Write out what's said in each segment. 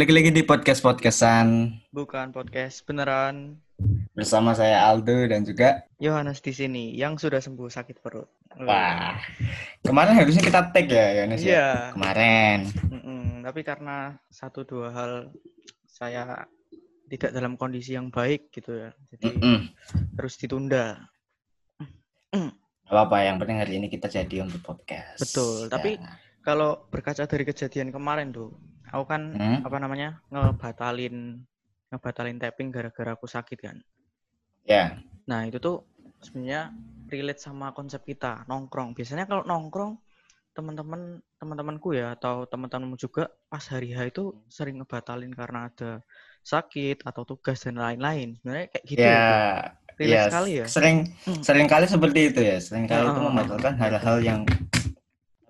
Balik lagi di podcast podcastan. Bukan podcast beneran. Bersama saya Aldo dan juga Yohanes di sini yang sudah sembuh sakit perut. Wah. Kemarin harusnya kita tag ya Yohanes Iya. ya. Kemarin. Mm-mm, tapi karena satu dua hal saya tidak dalam kondisi yang baik gitu ya. Jadi Mm-mm. harus ditunda. Gak apa-apa, yang penting hari ini kita jadi untuk podcast. Betul, tapi- Ya. Kalau berkaca dari kejadian kemarin tuh, aku kan Hmm? apa namanya? ngebatalin ngebatalin tapping gara-gara aku sakit kan. Ya. Nah, itu tuh sebenarnya relate sama konsep kita, nongkrong. Biasanya kalau nongkrong teman-teman teman-temanku ya atau teman-temanmu juga pas hari H itu sering ngebatalin karena ada sakit atau tugas dan lain-lain. Sebenarnya kayak gitu ya. ya. Tuh. Relate ya, sekali ya. Sering Hmm. sering kali seperti itu ya. Sering kali Ya, itu membatalkan hal-hal yang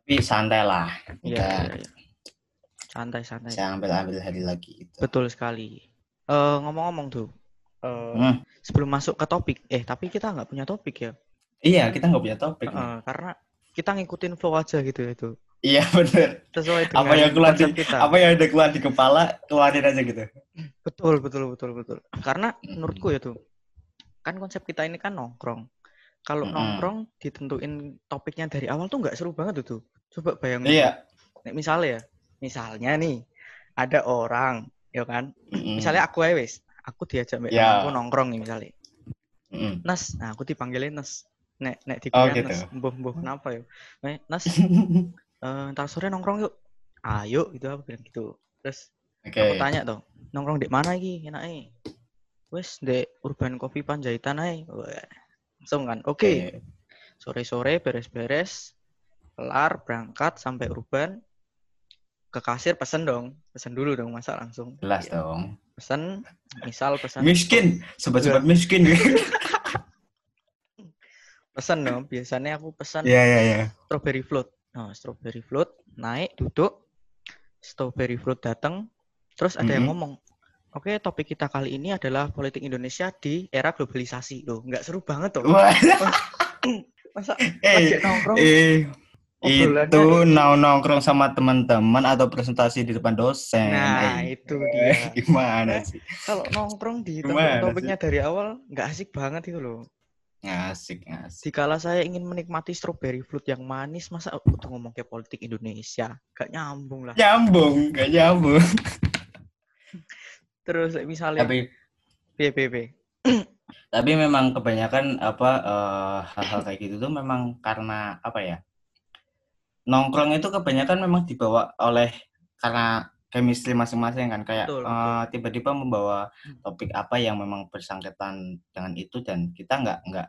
tapi santai lah. Iya, iya, iya. Santai-santai. bisa ambil-ambil hari lagi gitu. Betul sekali. Eh ngomong-ngomong tuh, eh, Hmm. sebelum masuk ke topik, eh tapi kita nggak punya topik ya, Iya, kita nggak punya topik. Eh, karena kita ngikutin flow aja gitu ya tuh, Iya bener. sesuai dengan Apa yang keluar di kita. apa yang ada keluar di kepala keluarin aja gitu. Betul, betul, betul, betul. Karena menurutku ya tuh, kan konsep kita ini kan nongkrong. Kalau Mm-mm. nongkrong ditentuin topiknya dari awal tuh nggak seru banget tuh. tuh. Coba bayangin. Iya. Nek misalnya ya, misalnya nih ada orang, ya kan? Mm-mm. Misalnya aku ya wis, aku diajak mbak Ya. aku nongkrong nih misalnya. Mm-mm. Nas, nah aku dipanggilin Nas. Nek nek Oh, dikuliah gitu. Nas, mbuh mbuh kenapa ya? Nek, Nas, eh, ntar sore nongkrong yuk. Ayo gitu aku bilang gitu. Terus Oke. aku tanya tuh, nongkrong di mana iki enake? Wes di Urban Coffee Panjaitan ae. Wah, Langsung kan. Oke. Oke. Sore-sore beres-beres, kelar berangkat sampai Urban ke kasir pesen dong. Pesen dulu dong masa langsung. Jelas Iya. dong. Pesen, misal pesen Miskin, sobat-sobat miskin. pesen dong. Biasanya aku pesen Iya, iya, iya. strawberry float. Nah, strawberry float naik duduk, strawberry float datang, terus ada yang Mhm. ngomong, oke topik kita kali ini adalah politik Indonesia di era globalisasi. Loh, nggak seru banget tuh. Masa eh, nongkrong eh, itu nong nongkrong sama teman-teman atau presentasi di depan dosen. Nah, Eh, itu eh, dia. Gimana sih? Kalau nongkrong di Gimana topik topiknya dari awal nggak asik banget itu loh. Ngasik, ngasik. Dikala saya ingin menikmati strawberry float yang manis, masa untuk ngomong ke politik Indonesia? Gak nyambung lah. Nyambung, gak nyambung. Terus misalnya, Tapi BBB. tapi memang kebanyakan apa eh, hal-hal kayak gitu tuh memang karena apa ya nongkrong itu kebanyakan memang dibawa oleh karena chemistry masing-masing kan kayak Betul, eh, betul. tiba-tiba membawa topik apa yang memang bersangkutan dengan itu dan kita nggak nggak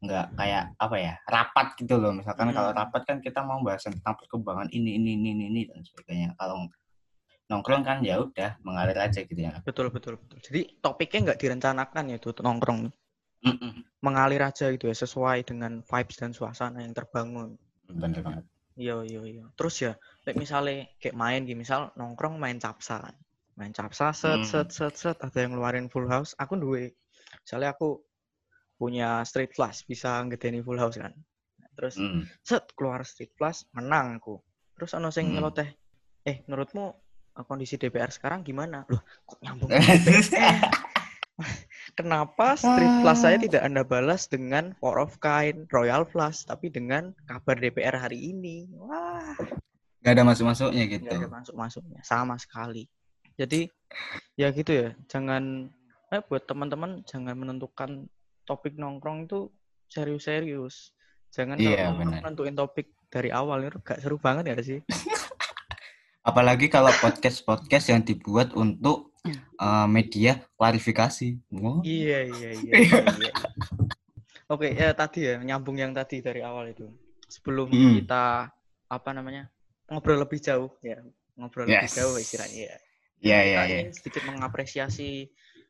nggak kayak apa ya rapat gitu loh misalkan kalau Hmm. rapat kan kita mau bahas tentang perkembangan ini ini ini ini, ini dan sebagainya kalau nongkrong kan ya udah mengalir aja gitu ya Betul, betul, betul. Jadi topiknya nggak direncanakan ya tuh nongkrong. Mm-mm. Mengalir aja gitu ya, sesuai dengan vibes dan suasana yang terbangun. bener banget Iya, iya, iya. Terus ya, kayak misalnya kayak main gitu, misal nongkrong main capsa kan. Main capsa, set, Hmm. set, set, set, ada yang ngeluarin full house. Aku duwe. Misalnya aku punya street flash, bisa ngedeni full house kan. Terus Mm. set keluar street flash, menang aku. Terus ono sing Hmm. nyeloteh, eh menurutmu kondisi DPR sekarang gimana? Loh, kok nyambung DPR? Kenapa Street Plus saya tidak Anda balas dengan Four of Kind, Royal Plus, tapi dengan kabar DPR hari ini? Wah, Gak ada masuk-masuknya gitu. nggak ada masuk-masuknya. Sama sekali. Jadi, ya gitu ya. Jangan, eh buat teman-teman, jangan menentukan topik nongkrong itu serius-serius. Jangan kalau Iya, nongkrong benar. nentuin topik dari awal, itu gak seru banget ya sih? Apalagi kalau podcast-podcast yang dibuat untuk eh, media klarifikasi. Oh, Iya, iya, iya. iya, iya. Oke, ya tadi ya, nyambung yang tadi dari awal itu. Sebelum Hmm. kita, apa namanya, ngobrol lebih jauh, ya. Ngobrol lebih Yes. jauh istilahnya, ya. Iya, iya, iya. ingin sedikit mengapresiasi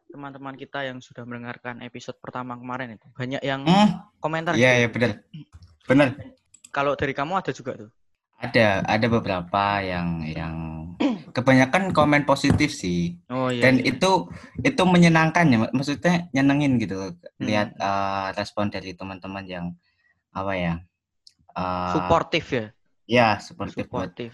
teman-teman kita yang sudah mendengarkan episode pertama kemarin itu. Banyak yang Hmm, komentar. Iya, gitu. iya, benar. Benar. Kalau dari kamu ada juga tuh. Ada, ada beberapa yang yang kebanyakan komen positif sih. Oh iya. Dan iya. itu itu menyenangkan ya, mak- maksudnya nyenengin gitu loh. Hmm. Lihat eh, respon dari teman-teman yang apa ya? eh, Suportif ya. Ya, buat Suportif.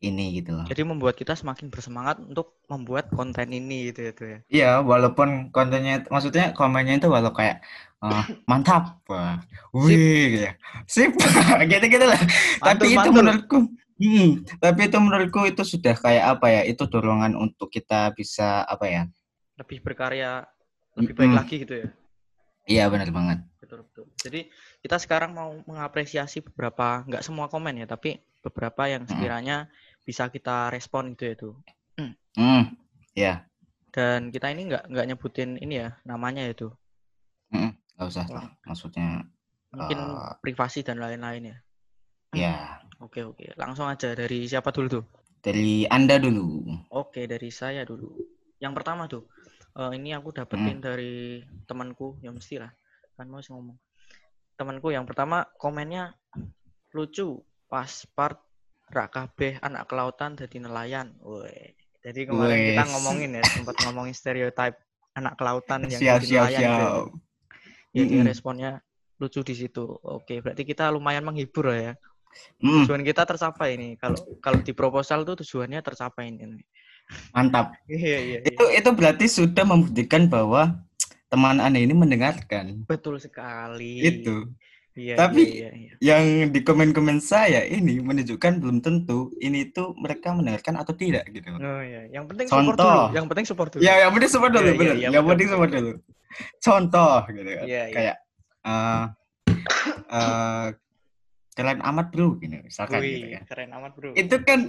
ini gitu loh. Jadi membuat kita semakin bersemangat untuk membuat konten ini gitu ya tuh ya. Iya, walaupun kontennya maksudnya komennya itu walau kayak eh, mantap, wah, wih, gitu ya. sip, gitu-gitu lah. Tapi itu mantul. menurutku, hmm, tapi itu menurutku itu sudah kayak apa ya? Itu dorongan untuk kita bisa apa ya? Lebih berkarya lebih baik Mm-mm. lagi gitu ya. Iya benar banget. Betul betul. Jadi kita sekarang mau mengapresiasi beberapa nggak semua komen ya, tapi beberapa yang sekiranya bisa kita respon gitu ya tuh. Hmm, ya, Dan kita ini nggak nggak nyebutin ini ya namanya ya tuh. mm, nggak usah lah. Maksudnya, Mungkin Eh. privasi dan lain-lain ya. ya Oke oke. Langsung aja dari siapa dulu tuh? dari anda dulu. Oke, dari saya dulu. Yang pertama tuh, eh, ini aku dapetin dari temanku, ya mesti lah. Kan mau sih ngomong. Temanku yang pertama komennya lucu pas part rak kabeh anak kelautan jadi nelayan. Woi. Jadi kemarin kita Wes. ngomongin ya, sempat ngomongin stereotip anak kelautan yang Siap, jadi siap, nelayan. gitu ya. siap. Ya, dia Mm-mm. responnya lucu di situ. Oke, berarti kita lumayan menghibur ya. Hmm, Tujuan kita tercapai nih. Kalau kalau di proposal tuh tujuannya tercapai ini. mantap. Iya, iya, iya. Itu itu berarti sudah membuktikan bahwa teman anda ini mendengarkan. Betul sekali. Itu. Iya, Tapi- iya, iya, iya. yang di komen-komen saya ini menunjukkan belum tentu ini tuh mereka mendengarkan atau tidak gitu. Oh iya, yang penting support Contoh. dulu. Yang penting support dulu. Ya, yang penting support dulu, Iya, iya, bener. iya, yang penting support dulu. Contoh gitu kan. Iya, iya. Kayak eh eh, keren amat bro gitu misalkan Wih, gitu kan. keren amat bro. Itu kan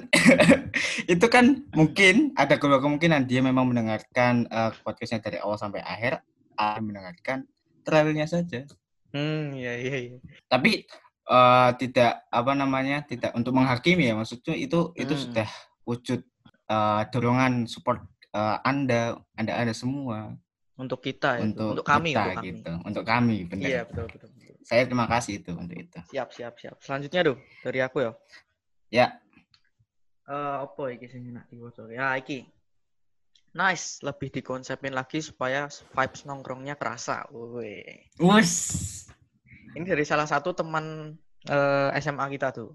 itu kan mungkin ada kedua kemungkinan dia memang mendengarkan eh, podcastnya dari awal sampai akhir atau mendengarkan trailernya saja. Hmm, iya, iya, iya. tapi eh, tidak apa namanya tidak untuk menghakimi ya maksudnya itu itu Hmm. sudah wujud eh, dorongan support eh, anda anda ada semua Untuk kita ya, untuk, untuk kami, kita untuk kami. gitu untuk kami benar Iya, betul, betul. Saya terima kasih itu untuk itu Siap, siap, siap. Selanjutnya tuh dari aku ya. ya Eh, apa iki sing enak diwaca? Ya, iki. Nice, lebih dikonsepin lagi supaya vibes nongkrongnya kerasa. Woi. wus Ini dari salah satu teman eh, SMA kita tuh.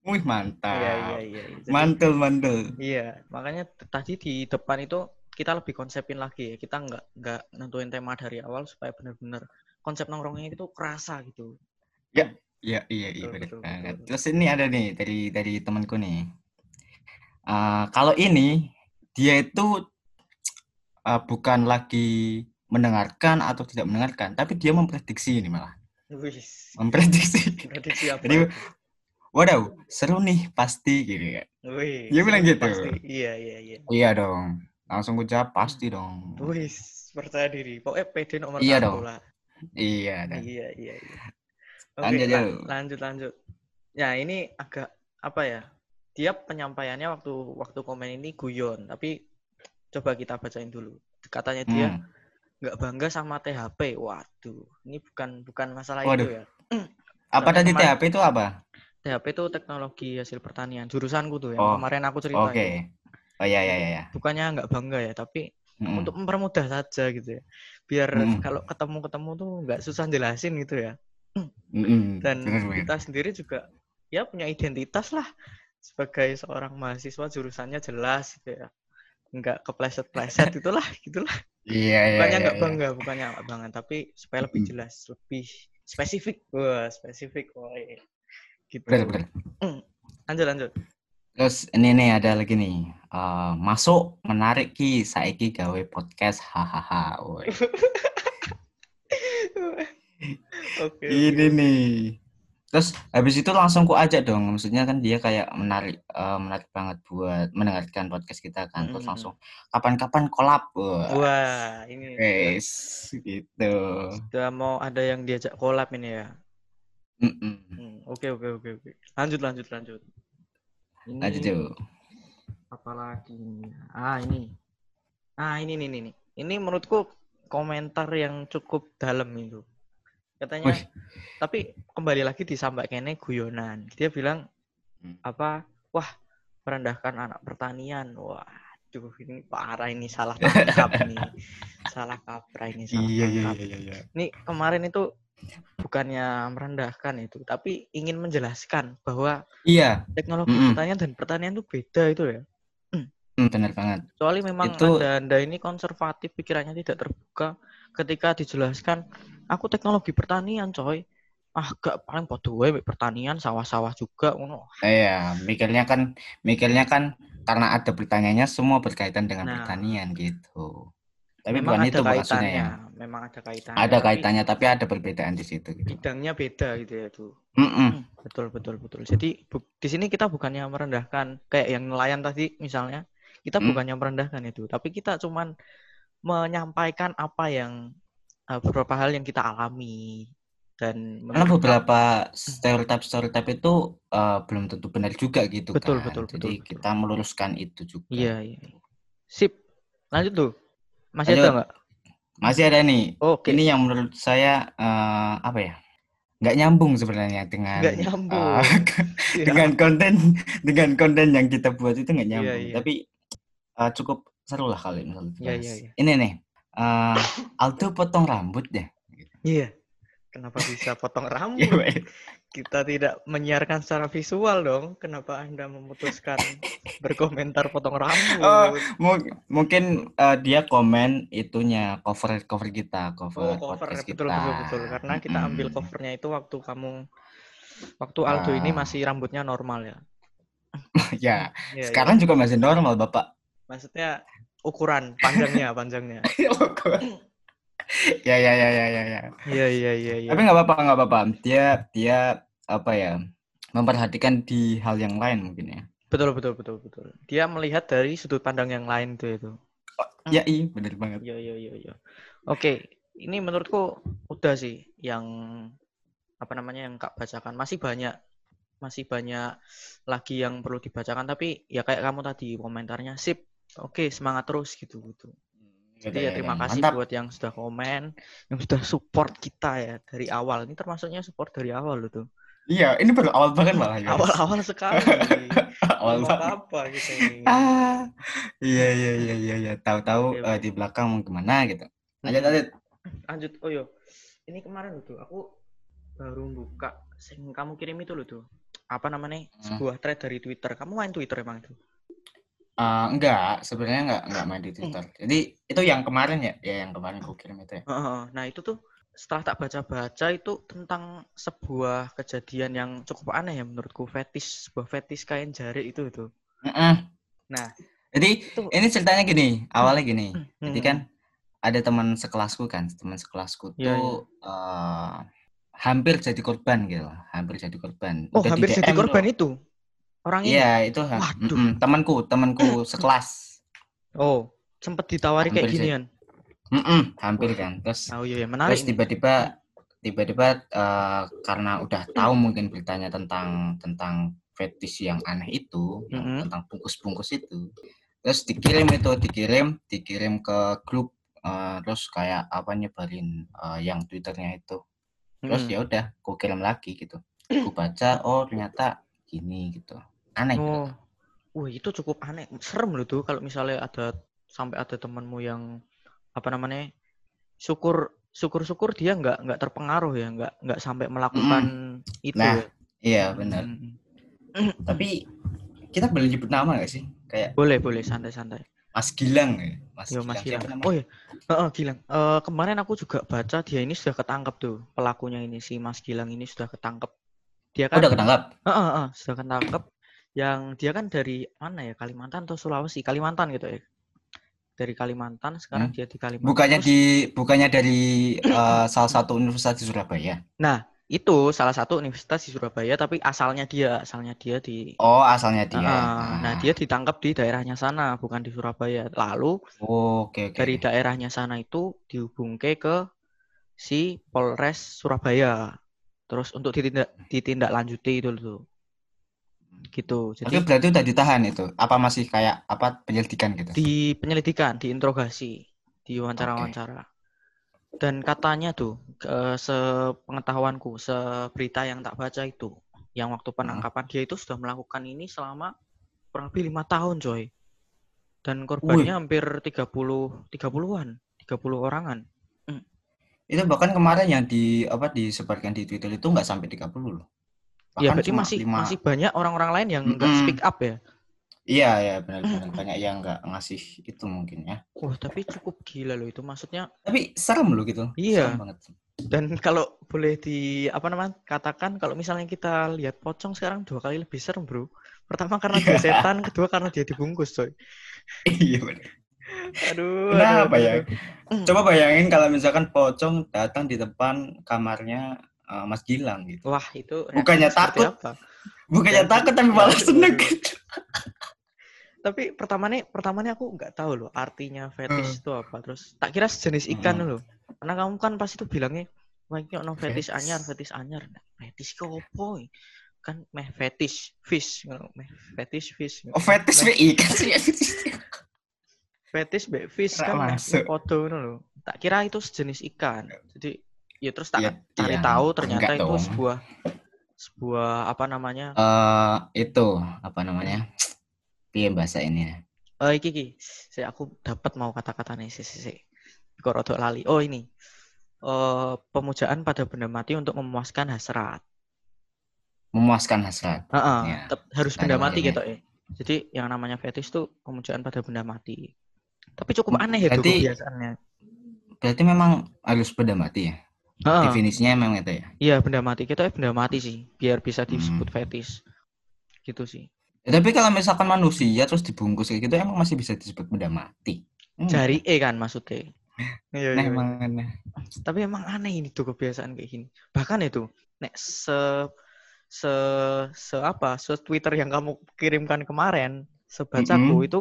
wih mantap Iya, iya, iya. Jadi- mantul mantul Iya, makanya tadi di depan itu kita lebih konsepin lagi ya. Kita nggak nggak nentuin tema dari awal supaya benar-benar konsep nongkrongnya itu kerasa gitu. Iya, iya, iya, Betul, betul, banget. betul. Terus ini ada nih dari dari temanku nih. Eh, kalau ini dia itu eh, bukan lagi mendengarkan atau tidak mendengarkan, tapi dia memprediksi ini malah. Wih, Memprediksi. prediksi apa? Jadi? Waduh, seru nih pasti gitu ya. Wih, dia bilang gitu. pasti. Iya, iya, iya. Iya dong. Langsung ku jawab pasti dong. Wih, percaya diri. Pokoknya PD nomor Iya satu dong. lah. Iya dan Iya, iya, iya. Oke, Lanjut, la- yuk. lanjut, lanjut. Ya, ini agak apa ya? Dia penyampaiannya waktu waktu komen ini guyon, tapi coba kita bacain dulu. Katanya dia Hmm. nggak bangga sama THP. Waduh, ini bukan bukan masalah Waduh. itu ya. Apa tadi THP itu apa? THP itu teknologi hasil pertanian. Jurusanku tuh yang Oh, kemarin aku cerita. Oke. itu. Oh iya iya iya. iya. Bukannya nggak bangga ya, tapi Mm-mm. untuk mempermudah saja gitu ya. Biar Mm-mm. kalau ketemu-ketemu tuh nggak susah jelasin gitu ya. Mm-mm. Dan kita sendiri juga ya punya identitas lah sebagai seorang mahasiswa jurusannya jelas gitu ya. Nggak kepleset-pleset itulah, gitulah. Iya iya. Bukannya iya, nggak iya. bangga, bukannya nggak bangga, tapi supaya lebih jelas, lebih spesifik. Wah, spesifik. Wah, iya. gitu. Bener bener. Lanjut, lanjut. Terus ini nih ada lagi nih. Eh, masuk menarik ki saiki gawe podcast hahaha. Oke. Ini nih. Terus habis itu langsung ku ajak dong. Maksudnya kan dia kayak menarik eh, menarik banget buat mendengarkan podcast kita kan. Terus langsung kapan-kapan collab. Wah. Wah, ini Guys, gitu. udah mau ada yang diajak collab ini ya. Hmm, Oke, oke, oke, oke. Lanjut, lanjut, lanjut. Ini Lanjut yuk. apa lagi ini? Ah, ini. Ah, ini nih, nih, nih. Ini menurutku komentar yang cukup dalam itu. Katanya, Wih. tapi kembali lagi disampaikannya guyonan. Dia bilang Hmm. apa? Wah, merendahkan anak pertanian. Waduh, ini parah ini salah tangkap nih. Salah kaprah ini salah Iya iya tangkap. iya iya. Ini kemarin itu bukannya merendahkan itu, tapi ingin menjelaskan bahwa Iya, teknologi mm-mm. pertanian dan pertanian itu beda itu ya. Hmm, benar banget. Soalnya memang Itu- anda anda ini konservatif pikirannya tidak terbuka ketika dijelaskan aku teknologi pertanian coy ah gak paling podo wae mek pertanian sawah-sawah juga ngono Iya, mikirnya kan mikirnya kan karena ada pertanyaannya semua berkaitan dengan Nah. pertanian gitu. Tapi memang bukan ada itu maksudnya kaitannya ya. memang ada kaitannya Ada tapi kaitannya tapi ada perbedaan di situ gitu. bidangnya beda gitu ya tuh Mm-mm. betul betul betul jadi bu- di sini kita bukannya merendahkan kayak yang nelayan tadi misalnya kita Hmm. bukannya merendahkan itu tapi kita cuman menyampaikan apa yang eh, beberapa hal yang kita alami dan Karena beberapa stereotip stereotip itu eh, belum tentu benar juga gitu Betul, kan. betul, Jadi betul, betul. kita meluruskan itu juga. Iya. iya. Sip. Lanjut tuh. Masih Lanjut. ada nggak? Masih ada nih. Oke. Ini yang menurut saya eh, apa ya? Nggak nyambung sebenarnya dengan Nggak nyambung. eh, Iya. dengan konten dengan konten yang kita buat itu nggak nyambung. iya. Tapi eh, cukup seru lah kali Iya, dibahas. iya, iya. Ini nih. eh, Aldo potong rambut deh. Iya. Kenapa bisa potong rambut? Kita tidak menyiarkan secara visual dong. Kenapa Anda memutuskan berkomentar potong rambut? Oh, Mu- mungkin eh, dia komen itunya cover cover kita Oh, cover, cover. podcast Betul, kita. betul, betul. Karena kita ambil covernya itu waktu kamu waktu Aldo ini Ah. masih rambutnya normal ya. ya Iya, sekarang iya. juga masih normal bapak maksudnya ukuran panjangnya, panjangnya. ya ya ya ya ya ya Iya, iya, iya, iya. tapi nggak apa-apa nggak apa-apa dia dia apa ya memperhatikan di hal yang lain mungkin ya Betul, betul, betul, betul. Dia melihat dari sudut pandang yang lain tuh itu. ya iya bener banget Iya, iya, iya, iya. Oke, ini menurutku udah sih yang apa namanya yang Kak bacakan. Masih banyak masih banyak lagi yang perlu dibacakan tapi ya kayak kamu tadi komentarnya sip. Oke, semangat terus gitu gitu. Jadi ya terima kasih Mantap. buat yang sudah komen, yang sudah support kita ya dari awal. Ini termasuknya support dari awal loh tuh. iya ini baru awal banget malah ya Awal-awal sekali. awal apa-apa gitu ini. ah iya iya iya iya iya tahu-tahu Iya, eh, di belakang mau gimana gitu lanjut Mm-mm. lanjut lanjut oh yo ini kemarin tuh aku baru buka sing kamu kirim itu loh tuh apa namanya Hmm. sebuah thread dari Twitter kamu main Twitter emang itu Eh, enggak, sebenarnya enggak enggak main di Twitter. Jadi itu yang kemarin ya, ya yang kemarin aku kirim itu ya. Nah itu tuh setelah tak baca-baca itu tentang sebuah kejadian yang cukup aneh ya menurutku fetish sebuah fetish kain jari itu itu Mm-mm. Nah, jadi itu- ini ceritanya gini, awalnya gini. Jadi Hmm. kan ada teman sekelasku kan, teman sekelasku Iya, tuh eh, hampir jadi korban gitu, hampir jadi korban. oh Udah hampir jadi korban loh. itu orang ini Iya, itu Waduh. mm-mm, temanku, temanku sekelas. oh sempet ditawari kayak Hampir jadi- ginian Mm-mm, hampir kan. Terus oh iya iya, menarik Terus tiba-tiba tiba-tiba eh, karena udah tahu mungkin beritanya tentang tentang fetish yang aneh itu, yang Mhm. tentang bungkus-bungkus itu. Terus dikirim itu, dikirim, dikirim ke grup eh, terus kayak apa nyebarin eh, yang Twitternya itu. Terus Mm-mm. ya udah, kirim lagi gitu. Ku baca, oh ternyata gini gitu. Aneh gitu. Oh, wah itu cukup aneh, serem loh tuh kalau misalnya ada sampai ada temanmu yang apa namanya, syukur syukur-syukur dia nggak nggak terpengaruh ya, nggak nggak sampai melakukan itu Nah, ya. Iya benar. Mm-mm. Tapi kita boleh nyebut nama gak sih? Kayak Boleh boleh santai-santai. Mas Gilang ya. Mas Yo Mas Gilang. Gilang. Oh ya, Heeh, Gilang. Eh, kemarin aku juga baca dia ini sudah ketangkep tuh pelakunya ini si Mas Gilang ini sudah ketangkep. Dia Oh, kan udah ketangkap. Heeh, heeh, sudah ketangkep. Yang dia kan dari mana ya? Kalimantan atau Sulawesi? Kalimantan gitu ya. Dari Kalimantan, sekarang Hmm. dia di Kalimantan. Bukannya Terus- di bukannya dari eh, salah satu universitas di Surabaya. Nah, itu salah satu universitas di Surabaya, tapi asalnya dia, asalnya dia di. Oh, asalnya dia. Nah, Ah. dia ditangkap di daerahnya sana, bukan di Surabaya. Lalu Oh, oke oke. dari daerahnya sana itu dihubungke ke si Polres Surabaya. Terus untuk ditindak ditindaklanjuti itu tuh. Gitu. Oke, Jadi berarti udah ditahan itu. Apa masih kayak apa penyelidikan gitu? di penyelidikan, diinterogasi, di wawancara-wawancara. Dan katanya tuh, ke sepengetahuanku, seberita yang tak baca itu, yang waktu penangkapan dia itu sudah melakukan ini selama kurang lebih lima tahun, coy. Dan korbannya hampir 30 30-an, 30 orangan. Itu bahkan kemarin yang di apa disebarkan di Twitter itu nggak sampai 30 loh. Ya Bahkan berarti masih lima- masih banyak orang-orang lain yang nggak Mm-mm. speak up ya. Iya, ya benar-benar banyak yang nggak ngasih itu mungkin ya. Wah tapi cukup gila loh itu. Maksudnya Tapi serem loh gitu. Iya. Serem banget. dan kalau boleh di apa namanya katakan kalau misalnya kita lihat pocong sekarang dua kali lebih serem bro. Pertama karena dia setan, kedua karena dia dibungkus coy. iya benar. Aduh. Kenapa aduh, ya? aduh. Hmm. Coba bayangin kalau misalkan pocong datang di depan kamarnya eh, Mas Gilang gitu. Wah itu Bukannya takut. apa? Bukannya Waduh, takut tapi malah seneng gitu. Tapi pertamanya pertamanya aku nggak tahu loh artinya fetish Hmm. itu apa. Terus tak kira sejenis ikan Hmm. loh. Karena kamu kan pasti tuh bilangnya, wah ini ono fetish Fetish. anyar, fetish anyar. Nah, fetish ke opo? Kan meh fetish fish, meh fetish fish. Oh fetis Meh be ikan sih. fetish be fish kan meh ngono loh. Tak kira itu sejenis ikan. Jadi ya terus tak Iya, cari iya. tahu ternyata Enggak itu dong. sebuah sebuah apa namanya? Eh itu apa namanya? Piye bahasa ini ya? Eh iki iki. Saya aku dapat mau kata-katanya sih sih. sih. Kok rodok lali. Oh ini. Eh pemujaan pada benda mati untuk memuaskan hasrat. Memuaskan hasrat. Heeh, Ya, tep- harus benda mati maknanya. gitu ya. Jadi yang namanya fetish tuh pemujaan pada benda mati. Tapi cukup Hmm, aneh itu berarti- kebiasaannya. Berarti memang harus benda mati ya? Heeh. Definisinya memang itu ya. Iya benda mati kita ya benda mati sih biar bisa Hmm. disebut fetish. Gitu sih. Ya, tapi kalau misalkan manusia terus dibungkus kayak gitu emang masih bisa disebut benda mati. Hmm. Jari E kan maksudnya. Iya, Nah, iya. emang aneh. Tapi emang aneh ini tuh kebiasaan kayak gini. Bahkan itu, nek se se se apa, se Twitter yang kamu kirimkan kemarin, sebacaku Mm-mm. itu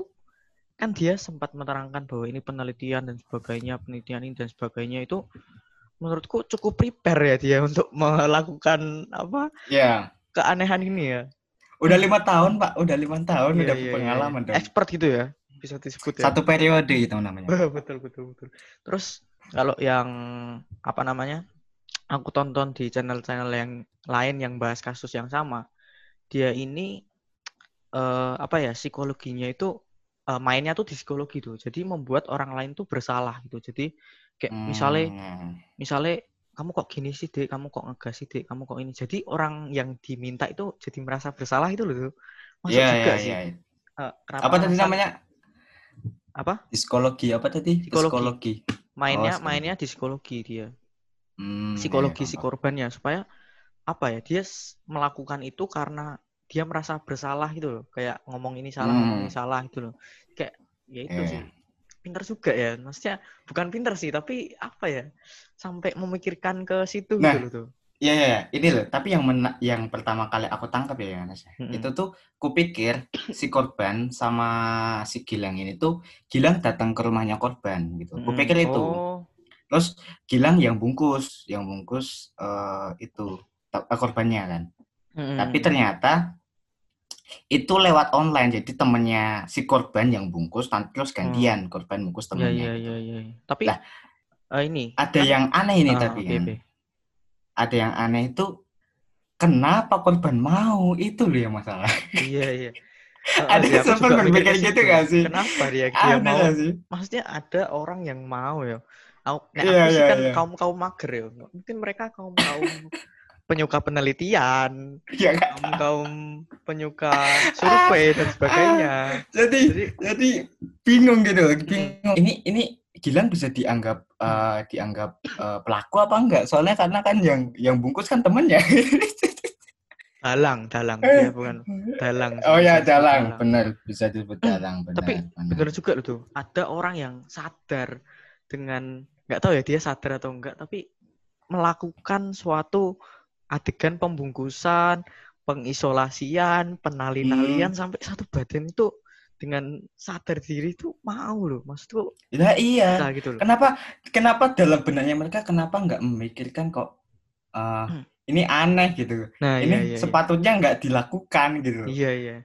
kan dia sempat menerangkan bahwa ini penelitian dan sebagainya, penelitian ini dan sebagainya itu menurutku cukup prepare ya dia untuk melakukan apa Ya, keanehan ini ya. udah lima tahun pak, udah lima tahun Iya, udah berpengalaman iya. dong. Expert gitu ya, bisa disebut ya. Satu periode itu namanya. betul betul betul. Terus kalau yang apa namanya? Aku tonton di channel-channel yang lain yang bahas kasus yang sama. Dia ini eh apa ya? Psikologinya itu eh, mainnya tuh di psikologi tuh. Jadi membuat orang lain tuh bersalah gitu. Jadi kayak misalnya Hmm. misalnya kamu kok gini sih, Dek, kamu kok ngegas sih, Dek, kamu kok ini. Jadi orang yang diminta itu jadi merasa bersalah itu loh. Masuk Iya, juga iya, sih. iya. Eh, kenapa Apa tadi namanya? Apa? Psikologi apa tadi? Psikologi. Psikologi. Mainnya psikologi. mainnya di psikologi dia. Hmm, psikologi iya, si paham, korbannya supaya apa ya dia melakukan itu karena dia merasa bersalah gitu loh kayak ngomong ini salah ngomong ini Hmm. salah gitu loh kayak ya itu Iya, sih iya. Pinter juga ya maksudnya bukan pinter sih tapi apa ya sampai memikirkan ke situ Nah, gitu loh tuh Iya, iya, iya. ini loh. Tapi yang mena- yang pertama kali aku tangkap ya, Mas. Mm-mm. Itu tuh kupikir si korban sama si Gilang ini tuh Gilang datang ke rumahnya korban gitu. Mm-mm. Kupikir itu. oh Terus Gilang yang bungkus, yang bungkus eh, itu eh, korbannya kan. mm-mm. Tapi ternyata itu lewat online. Jadi temennya si korban yang bungkus, nanti terus gantian korban bungkus ya temennya. ya gitu. ya ya tapi Lah, eh, ini Ada kan- yang aneh ini ah, tapi oke, kan. oke. Ada yang aneh itu kenapa korban mau itu loh yang masalah. iya iya Eh, Ada aku sempat berpikir gitu gak sih? kenapa dia dia mau gak sih? maksudnya ada orang yang mau ya. Aku, nah, Iya, aku sih iya, kan iya. kaum kaum mager ya. Mungkin mereka kaum kaum penyuka penelitian, Ya kaum kaum penyuka survei dan sebagainya. Jadi Jadi jadi bingung gitu bingung. Ini ini Gilang bisa dianggap eh, dianggap eh, pelaku apa enggak? Soalnya karena kan yang yang bungkus kan temennya. dalang, dalang, dia bukan dalang. oh ya disebut dalang, benar bisa disebut dalang, benar. Tapi benar. Bener juga loh tuh. Ada orang yang sadar dengan nggak tahu ya dia sadar atau enggak, tapi melakukan suatu adegan pembungkusan, pengisolasian, penali-nalian Hmm. sampai satu badan itu dengan sadar diri itu mau loh, maksudku Lah iya. gitu loh. Kenapa kenapa dalam benaknya mereka kenapa nggak memikirkan kok eh, Hmm. ini aneh gitu. Nah, ini iya, iya, iya. sepatutnya nggak dilakukan gitu. Iya, iya.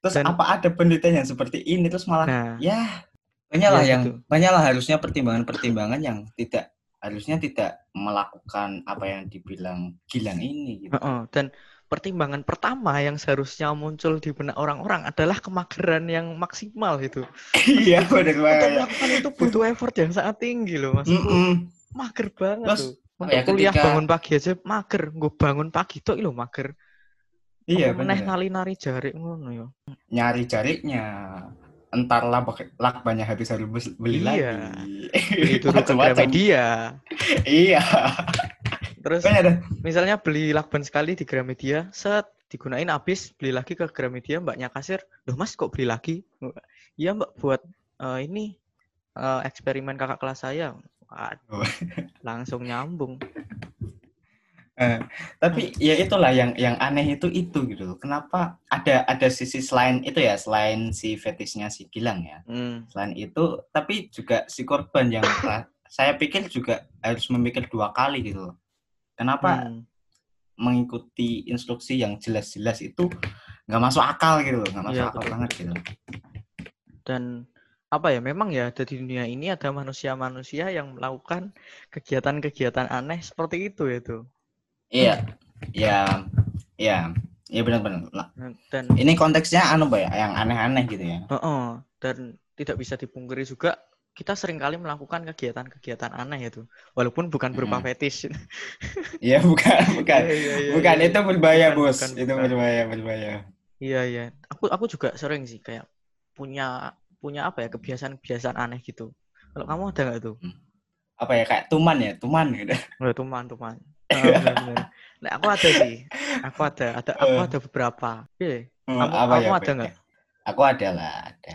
Terus Dan- apa ada penelitian yang seperti ini terus malah Nah, ya banyaklah Iya, yang gitu. banyaklah harusnya pertimbangan-pertimbangan yang tidak harusnya tidak melakukan apa yang dibilang Gilang ini gitu. heeh. dan pertimbangan pertama yang seharusnya muncul di benak orang-orang adalah kemageran yang maksimal itu. Iya benar banget. melakukan itu butuh effort yang sangat tinggi loh, maksudku. Mm-mm. mager banget Terus, tuh. Untuk ya, kuliah ketika- bangun pagi aja mager. Gue bangun pagi tuh lo mager. Iya, bener. nari-nari jarik ngono ya. Nyari jariknya. Entar lak lakbannya habis harus beli Iya. lagi. Ke Macem-macem. Gramedia. Iya. Terus ada misalnya beli lakban sekali di Gramedia, set digunain habis beli lagi ke Gramedia mbaknya kasir loh mas kok beli lagi iya mbak buat eh, ini eh, eksperimen kakak kelas saya Waduh, Oh. langsung nyambung Eh, tapi ya itulah yang yang aneh itu itu gitu loh. Kenapa ada ada sisi selain itu ya, selain si fetisnya si Gilang ya. Hmm, Selain itu, tapi juga si korban yang saya pikir juga harus memikir dua kali gitu loh. Kenapa hmm. mengikuti instruksi yang jelas-jelas itu nggak masuk akal gitu loh, nggak masuk Iya, akal betul, banget gitu. dan apa ya memang ya ada di dunia ini ada manusia-manusia yang melakukan kegiatan-kegiatan aneh seperti itu ya tuh Iya, ya, ya, ya benar-benar. Nah, dan ini konteksnya anu Mbak ya, yang aneh-aneh gitu ya. Heeh, dan tidak bisa dipungkiri juga kita sering kali melakukan kegiatan-kegiatan aneh itu walaupun bukan berupa Mm. fetish Iya, bukan, bukan. Iya, iya, iya, Bukan, iya. itu berbahaya, Bukan, Bos. bukan, Itu bukan. berbahaya, berbahaya. Iya iya. Aku aku juga sering sih kayak punya punya apa ya kebiasaan-kebiasaan aneh gitu. Kalau kamu ada nggak tuh? Apa ya, kayak tuman ya, tuman gitu. Oh, tuman tuman. Ah, bener-bener. Nah, aku ada sih. Aku ada ada aku Eh. ada beberapa. Iya. Hmm, Kamu- apa kamu ya, ada Pak? nggak? Aku ada lah, ada.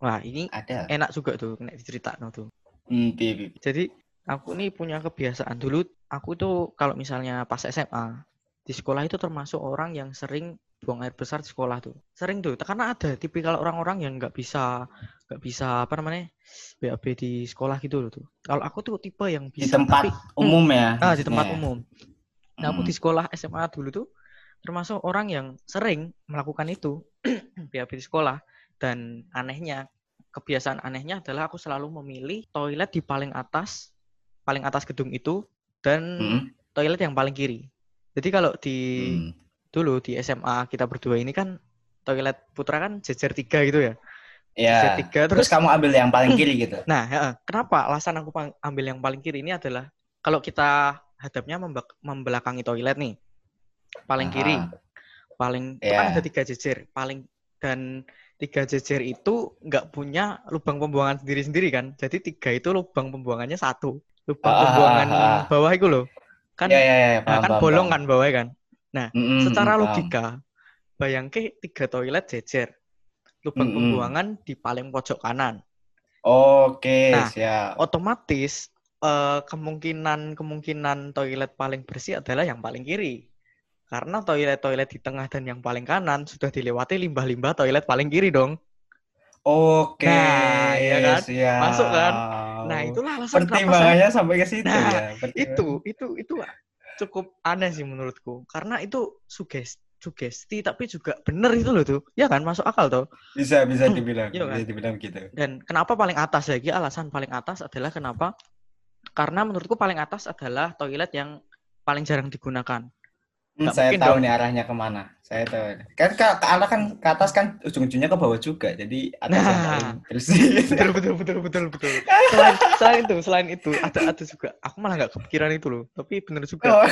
Wah ini Ada. enak juga tuh kena diceritakan tuh. Hmm, piye. Jadi aku nih punya kebiasaan dulu. Aku tuh kalau misalnya pas SMA di sekolah itu termasuk orang yang sering buang air besar di sekolah tuh. Sering tuh. Karena ada tipikal orang-orang yang nggak bisa nggak bisa apa namanya BAB di sekolah gitu loh tuh. Kalau aku tuh tipe yang Di bisa tempat tapi umum ya. ah di tempat maksudnya. umum. Nah aku Hmm. di sekolah SMA dulu tuh termasuk orang yang sering melakukan itu BAB di sekolah dan anehnya kebiasaan anehnya adalah aku selalu memilih toilet di paling atas paling atas gedung itu dan Hmm, toilet yang paling kiri. Jadi kalau di hmm. Dulu di SMA kita berdua ini kan toilet putra kan jejer tiga gitu ya. Ya. Jejer tiga Terus terus. kamu ambil yang paling kiri gitu. Nah, ya, kenapa alasan aku ambil yang paling kiri ini adalah kalau kita hadapnya membelakangi toilet nih, paling kiri, Aha. paling itu kan Iya. ada tiga jejer, paling dan tiga jejer itu nggak punya lubang pembuangan sendiri-sendiri kan. Jadi tiga itu lubang pembuangannya satu, lubang Ah, pembuangan ah, ah. bawah itu loh, kan Ya, ya, ya, nah, paham, kan paham, bolong paham. kan bawahnya kan. Mm-mm, Secara paham. logika, bayangke tiga toilet jejer, lubang Mm-mm. pembuangan di paling pojok kanan. Oke, Nah, siap. otomatis eh, kemungkinan kemungkinan toilet paling bersih adalah yang paling kiri. Karena toilet-toilet di tengah dan yang paling kanan sudah dilewati limbah-limbah toilet paling kiri dong. Oke, Nah, iya kan? siap. Masuk kan? Nah, itulah alasan pertimbangannya sampai ke situ Nah, ya. pertimbangan. itu itu itu cukup aneh sih menurutku. Karena itu suges sugesti tapi juga bener itu loh tuh. Ya kan masuk akal tuh. bisa bisa Hmm, dibilang, iya kan? bisa dibilang gitu. Dan kenapa paling atas lagi? Alasan paling atas adalah kenapa? Karena menurutku paling atas adalah toilet yang paling jarang digunakan. Hmm, Nggak saya tahu dong. nih arahnya ke mana. Saya tahu. Kan ke, ke arah kan ke atas kan ujung-ujungnya ke bawah juga. Jadi atas yang Nah. paling bersih. betul betul betul betul betul selain selain itu selain itu ada ada juga aku malah nggak kepikiran itu loh tapi bener juga oh,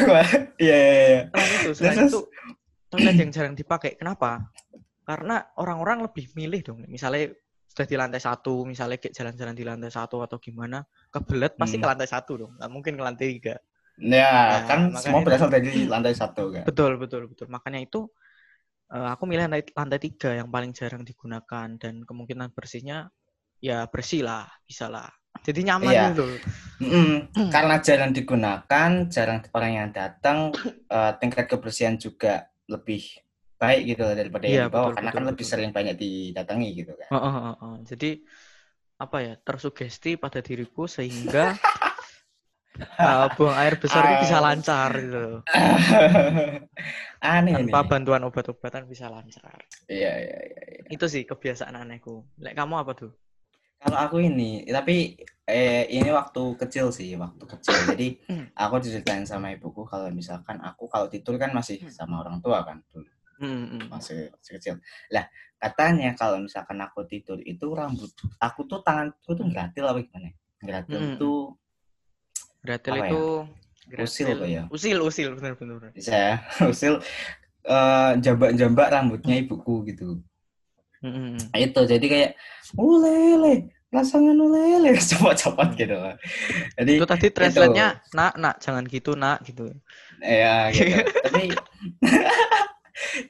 iya iya iya. selain itu selain Terus, itu toilet yang jarang dipakai kenapa karena orang-orang lebih milih dong misalnya sudah di lantai satu misalnya kayak jalan-jalan di lantai satu atau gimana kebelet pasti Hmm. ke lantai satu dong nggak mungkin ke lantai tiga Ya, Nah, kan semua berasal dari lantai satu kan. betul betul betul makanya itu eh, aku milih lantai lantai tiga yang paling jarang digunakan dan kemungkinan bersihnya ya bersih lah bisa lah jadi nyaman Iya. gitu Mm-mm. Karena jarang digunakan, jarang orang yang datang, eh, tingkat kebersihan juga lebih baik gitu daripada Iya, yang di bawah. betul, Karena betul, kan lebih sering banyak didatangi gitu kan. Heeh, heeh, heeh. Jadi apa ya tersugesti pada diriku sehingga uh, buang air besar itu bisa lancar gitu Aneh ini. tanpa bantuan obat-obatan bisa lancar Iya, iya, iya. iya. itu sih kebiasaan anehku Lek kamu apa tuh Kalau aku ini, tapi eh, ini waktu kecil sih, waktu kecil. Jadi Hmm. aku diceritain sama ibuku kalau misalkan aku kalau tidur kan masih Hmm. sama orang tua kan dulu. Hmm, masih, masih kecil. Lah, katanya kalau misalkan aku tidur itu rambut aku tuh tanganku tuh gratil apa gimana? ya? Gratil tuh Gratil Apa ya? itu Usil apa ya? Usil, usil bener. Bisa ya. Usil eh, jambak-jambak rambutnya ibuku gitu. Nah, itu jadi kayak ulele pasangan ulele copot-copot gitu jadi Itu tadi translate-nya nak nak jangan gitu nak gitu. ya gitu tapi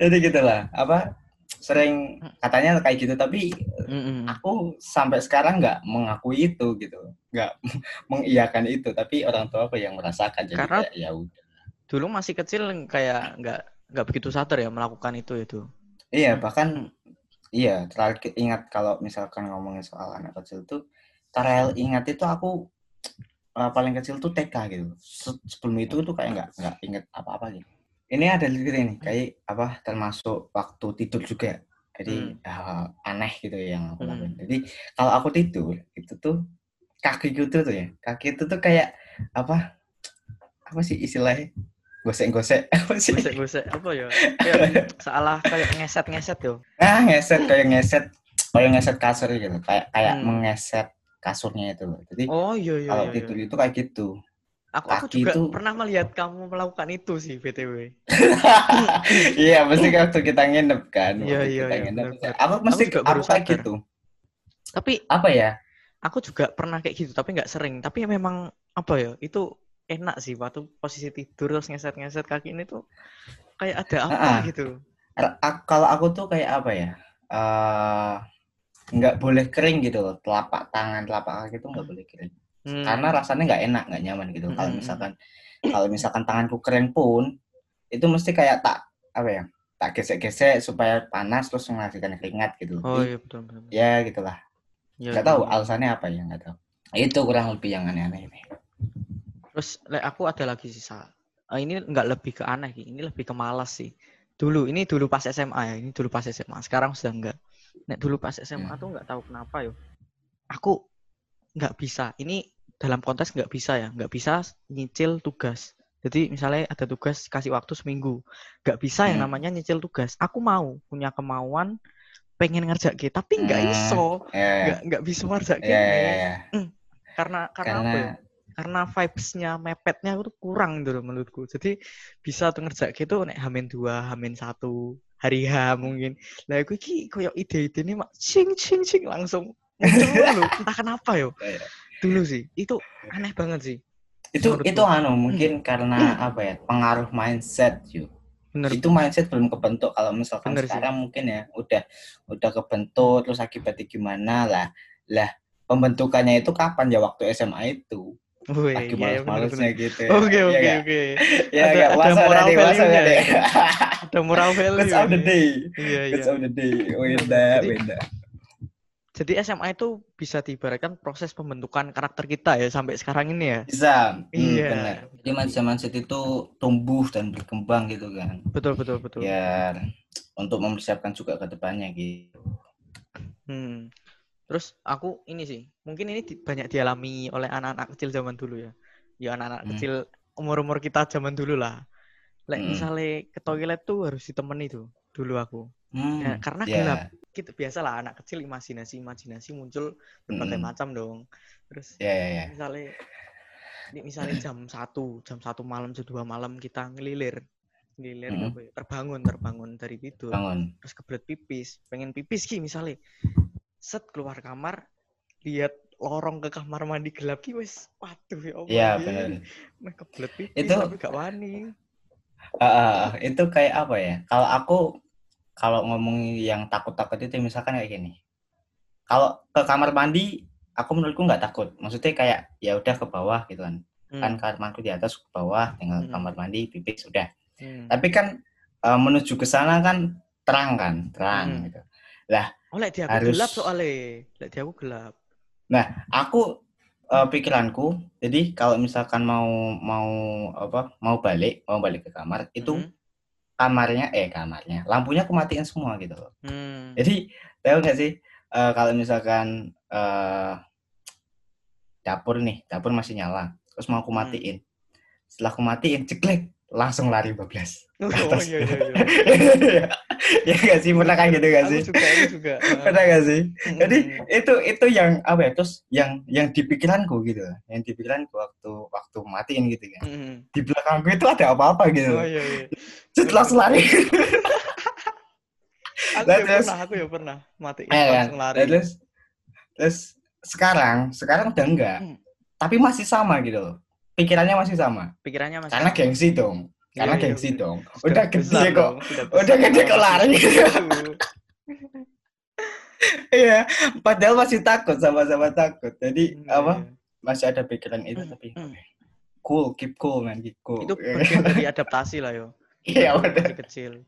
jadi gitulah apa sering katanya kayak gitu tapi Mm-mm. aku sampai sekarang nggak mengakui itu gitu. Nggak mengiyakan itu tapi orang tua aku yang merasakan jadi Karena- kayak ya udah. Dulu masih kecil kayak nggak nggak begitu sadar ya melakukan itu itu. iya bahkan iya terakhir ingat kalau misalkan ngomongin soal anak kecil tuh terakhir ingat itu aku eh, paling kecil tuh TK gitu. Se- sebelum itu tuh kayak nggak nggak inget apa-apa gitu ini ada lirik ini kayak apa termasuk waktu tidur juga jadi eh, aneh gitu ya yang aku Hmm. lakuin jadi kalau aku tidur itu tuh kaki gitu tuh ya kaki itu tuh kayak apa apa sih istilahnya gosek-gosek apa sih Gosek-gosek apa ya? Kayak salah kayak ngeset-ngeset yo. ah ngeset kayak ngeset kayak ngeset kasur gitu kayak kayak Hmm. mengeset kasurnya itu jadi Oh iya iya. kalau iya, tidur iya. itu kayak gitu Aku aku juga itu- pernah melihat kamu melakukan itu sih btw. iya mesti waktu kita nginep kan Iya, iya, iya, aku mesti aku baru kayak gitu Tapi apa ya aku juga pernah kayak gitu tapi nggak sering. Tapi memang apa ya? Itu enak sih waktu posisi tidur terus ngeset-ngeset kaki ini tuh kayak ada apa ah. gitu. Kalau aku tuh kayak apa ya eh nggak boleh kering gitu loh telapak tangan telapak kaki itu nggak boleh kering Hmm. karena rasanya nggak enak nggak nyaman gitu kalau Mm-mm. misalkan kalau misalkan tanganku kering pun itu mesti kayak tak apa ya tak gesek-gesek supaya panas terus menghasilkan keringat gitu Oh iya betul betul. betul. ya gitulah Iya, nggak tahu iya. alasannya apa ya nggak tahu itu kurang lebih yang aneh-aneh ini Terus le, aku ada lagi sih Sa. Eh, ini nggak lebih ke aneh ini lebih ke malas sih. Dulu ini dulu pas SMA ya, ini dulu pas SMA. Sekarang sudah enggak. Nek dulu pas SMA Hmm. tuh nggak tahu kenapa yo. Aku nggak bisa. Ini dalam konteks nggak bisa ya, nggak bisa nyicil tugas. Jadi misalnya ada tugas kasih waktu seminggu, nggak bisa yang Hmm. namanya nyicil tugas. Aku mau punya kemauan pengen ngerjain tapi nggak Hmm, iso, ya ya nggak nggak bisa ngerjain ya ya, ya. karena karena apa ya? karena vibes-nya mepetnya itu kurang gitu loh menurutku. Jadi bisa tuh ngerjain gitu nek hamin dua, hamin satu, hari H mungkin. Lah aku iki koyo ide-ide ini mak cing cing cing langsung muncul dulu. Entah kenapa yo. Dulu sih. Itu aneh banget sih. itu Menurutku. itu anu mungkin karena apa ya pengaruh mindset yuk Bener. itu mindset belum kebentuk kalau misalkan Bener sih. sekarang mungkin ya udah udah kebentuk terus akibatnya gimana lah lah pembentukannya itu kapan ya waktu SMA itu Wih, lagi iya, iya, males-malesnya bener-bener. gitu ya. Oke Iya oke oke. ya Ada- nggak? ada moral deh ya. Ada moral value. Quotes of the day Iya iya. Quotes of the day beda Jadi- beda Jadi SMA itu bisa diibaratkan proses pembentukan karakter kita ya sampai sekarang ini ya. bisa hmm, Iya. benar jadi mindset mindset itu tumbuh dan berkembang gitu kan Betul betul betul. biar untuk mempersiapkan juga ke depannya gitu Hmm. Terus aku ini sih, mungkin ini di- banyak dialami oleh anak-anak kecil zaman dulu ya. Ya anak-anak Hmm. kecil umur-umur kita zaman dulu lah. Lek Hmm. misalnya ke toilet tuh harus ditemani tuh dulu aku. Hmm, Ya, karena ya. gelap. Gitu biasalah anak kecil imajinasi imajinasi muncul berbagai Mm-mm. macam dong. Terus ya ya ya misalnya ini misalnya jam satu jam satu malam jam dua malam kita ngelilir ngelilir Mm-mm. apa ya, terbangun terbangun dari tidur bangun terus kebelet pipis pengen pipis ki misalnya set keluar kamar lihat lorong ke kamar mandi gelap ki wis waduh ya Allah Iya Ki. benar. Kebelet pipis Itu- tapi gak wani ah, itu kayak apa ya? Kalau aku kalau ngomong yang takut-takut itu misalkan kayak gini. Kalau ke kamar mandi, aku menurutku nggak takut. Maksudnya kayak ya udah ke bawah gitu kan. Hmm, Kan kamarku di atas ke bawah, tinggal Hmm. kamar mandi, pipis sudah. hmm. Tapi kan eh, menuju ke sana kan terang kan, terang Hmm. gitu. oh lek di aku harus- gelap soalnya lek di aku gelap Aku eh, pikiranku, jadi kalau misalkan mau mau apa? Mau balik, mau balik ke kamar, itu Hmm, kamarnya eh kamarnya, lampunya aku matiin semua gitu loh. hmm. Jadi tahu nggak sih eh, kalau misalkan eh, dapur nih, dapur masih nyala, terus mau aku Hmm. matiin. Setelah aku matiin, ceklek, langsung lari bablas. Oh, atas. iya, iya, iya. ya gak sih pernah kayak gitu gak Aku sih juga, aku juga. pernah gak sih jadi itu itu yang apa ya terus yang yang di pikiranku gitu yang di pikiranku waktu waktu matiin gitu kan Mm-mm. di belakangku itu ada apa-apa gitu Oh iya iya. setelah lari Aku Lah, ya terus- pernah, aku ya pernah mati Eh, kan? langsung lari. Nah, terus terus sekarang sekarang udah enggak Hmm. tapi masih sama gitu loh pikirannya masih sama Pikirannya masih karena sama. gengsi dong karena Iya, iya, gengsi iya. dong udah gede kok udah gede kok lari. iya padahal masih takut sama-sama takut jadi Iya, apa iya. masih ada pikiran itu Hmm, tapi hmm. cool keep cool man keep cool Itu bagian dari adaptasi lah yo. iya benar kecil.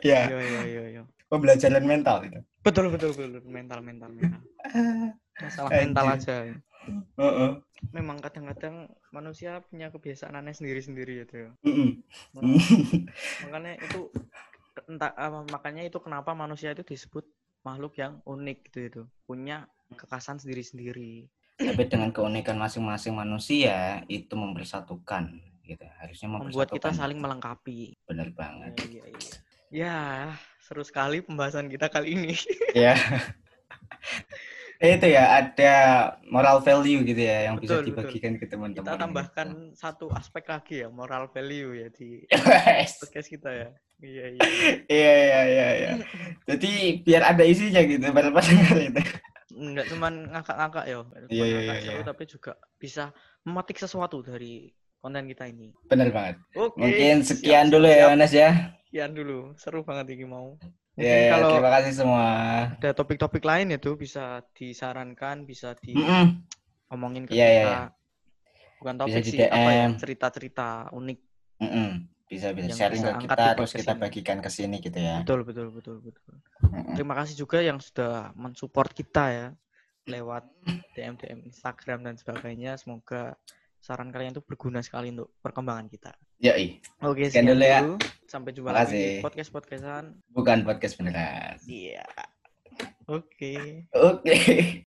iya Yo yo yo yo. pembelajaran mental itu Betul betul betul mental mental mental. Masalah mental Anjir. Aja. Heeh. Memang kadang-kadang manusia punya kebiasaan aneh sendiri-sendiri gitu ya. Nah, makanya itu entah apa makanya itu kenapa manusia itu disebut makhluk yang unik gitu itu punya kekasan sendiri-sendiri tapi dengan keunikan masing-masing manusia itu mempersatukan gitu harusnya membuat kita mempersatukan. saling melengkapi benar banget ya, iya, iya. ya seru sekali pembahasan kita kali ini ya itu ya ada moral value gitu ya yang bisa Betul, betul. dibagikan ke teman-teman kita gitu. tambahkan satu aspek lagi ya moral value ya di Yes. podcast kita ya iya iya iya iya iya iya jadi biar ada isinya gitu pada pasangan itu nggak cuman ngakak-ngakak ya Iya, iya, iya, seru, iya. tapi juga bisa memetik sesuatu dari konten kita ini benar banget oke mungkin sekian siap, dulu ya. Mas ya sekian dulu seru banget ini mau ya, mungkin ya, kalau terima kasih semua ada topik-topik lain itu bisa disarankan bisa Mm-mm. diomongin ke Iya, iya, kita iya. bukan Bisa topik di sih apa ya DM. cerita-cerita unik Mm-mm. bisa bisa Yang sharing bisa ke kita di terus podcast kita bagikan ke sini gitu ya betul betul betul betul Mm-mm. terima kasih juga yang sudah mensupport kita ya lewat DM DM Instagram dan sebagainya semoga saran kalian itu berguna sekali untuk perkembangan kita Yoi. oke Sekian sekian dulu ya. sampai jumpa Makasih. lagi di podcast podcastan bukan podcast beneran iya oke oke